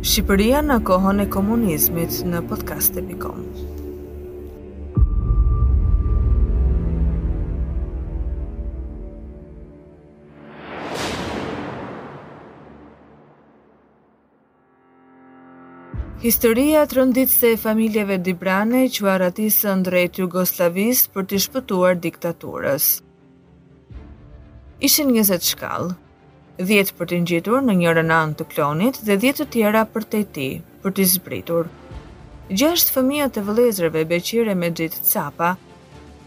Shqipëria në kohën e komunizmit në podcast.com Historia tronditëse e familjeve Dibrane që u arratisën drejt Jugosllavisë për t'i shpëtuar diktaturës. Ishin 20 shkallë, 10 për t'i ngjitur në njërën anë të klonit dhe 10 të tjera përtej tij, për t'i zbritur. Gjashtë fëmijët e vëllezërve Beqir e Mexhit Capa,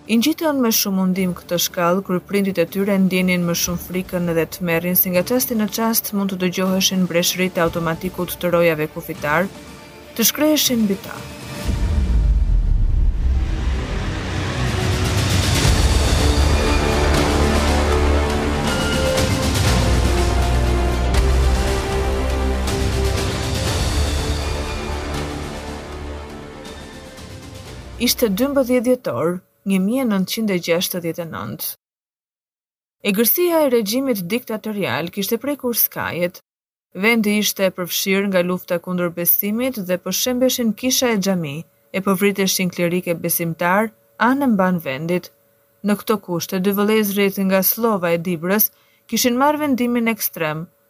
I ngjitën me shumë mundim këtë shkallë, kur prindët e tyre ndienin më shumë frikën dhe tmerrin se nga çasti në çast mund të dëgjoheshin breshëritë e automatikut të rojave kufitarë të shkreheshin mbi ta. Ishte dymbëdhjetë dhjetor një mijë e nëntëqind e gjashtëdhjetë e nëntë. Egërsia e regjimit diktatorial kishte prekur skajet. Vendi ishte përfshirë nga lufta kundër besimit dhe po shembeshin kisha e xhami, e po vriteshin klerikë e besimtarë anë e mbanë vendit. Në këto kushte dy vëllezërit nga Sllova e Dibrës kishin marrë vendimin ekstrem,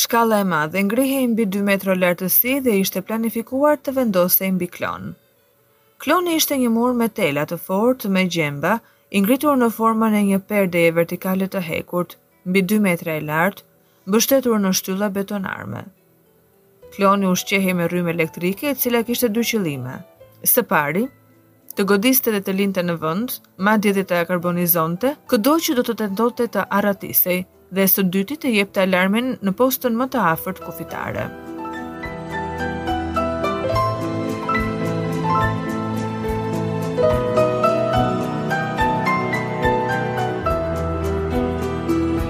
Shkalla e madhe ngrihej mbi dy metro lartësi dhe ishte planifikuar të vendosej mbi klon. Kloni ishte një mur me tela të fortë me gjemba, i ngritur në formën e një perdeje vertikale të hekurt, mbi dy metra e lartë, mbështetur në shtylla betonarme. Kloni ushqehej me rrymë elektrike e cila kishte dy qëllime. Së pari, të godiste dhe të linte në vend, madje dhe të karbonizonte, këdo që do të tentonte të arratisej, dhe së dyti të jepte alarmin në postën më të afërt kufitare.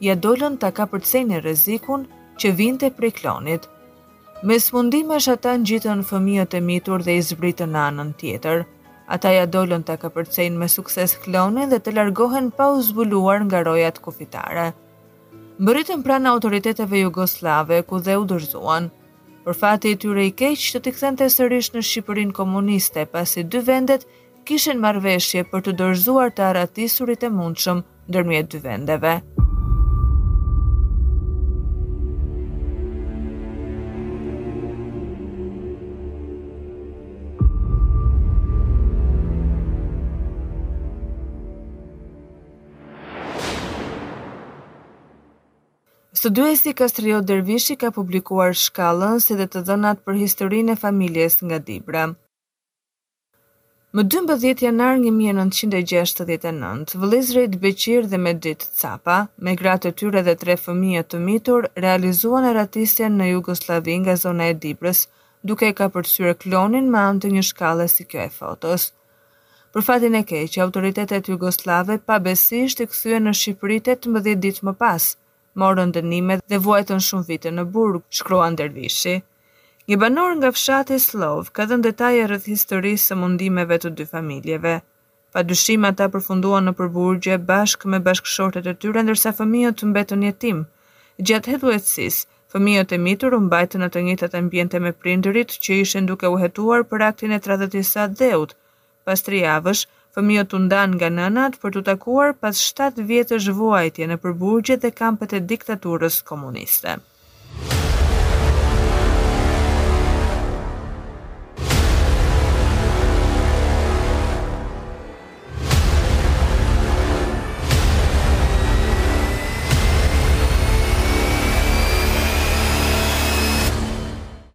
ia dolën ta kapërcenin rrezikun që vinte prej klonit. Mes mundimesh ata ngjitën fëmijët e mitur dhe i zbritën në anën tjetër. Ata ia dolën ta kapërcejnë me sukses klonin dhe të largohen pa u zbuluar nga rojat kufitare. Mbërritën pranë autoriteteve jugosllave, ku dhe u dorëzuan. Por fati i tyre i keq do t'i kthente sërish në Shqipërinë komuniste, pasi dy vendet kishin marrëveshje për të dorëzuar të arratisurit e mundshëm ndërmjet dy vendeve. Studiuesi Kastriot Dervishi ka publikuar shkallën si dhe të dhënat për historinë e familjes nga Dibra. Më dymbëdhjetë janar një mijë e nëntëqind e gjashtëdhjetë e nëntë, vëllezërit Beqir dhe Medit Capa, me gratë e tyre dhe tre fëmijë të mitur, realizuan arratisjen në Jugosllavi nga zona e Dibrës, duke e kapërcyer klonin me anë të një shkalle si kjo e fotos. Për fatin e keq, autoritetet jugosllave pabesisht i kthyen në Shqipëri tetëmbëdhjetë ditë më pas, morën dënime dhe vuajtën shumë vite në burg, shkruan Dervishi. Një banor nga fshati Sllovë ka dhënë detaje rreth historisë së mundimeve të dy familjeve. Padyshim ata përfunduan nëpër burgje bashkë me bashkëshortet e tyre ndërsa fëmijët mbetën jetimë. Gjatë hetuesisë, fëmijët e mitur u mbajtën në të njëjtat ambiente me prindërit që ishin duke u hetuar për aktin e tradhëtisë së atdheut, Pas tre javësh, fëmijët u ndanë nga nënat për t'u takuar pas shtatë vjetësh vuajtje nëpër burgje dhe kampet e diktaturës komuniste.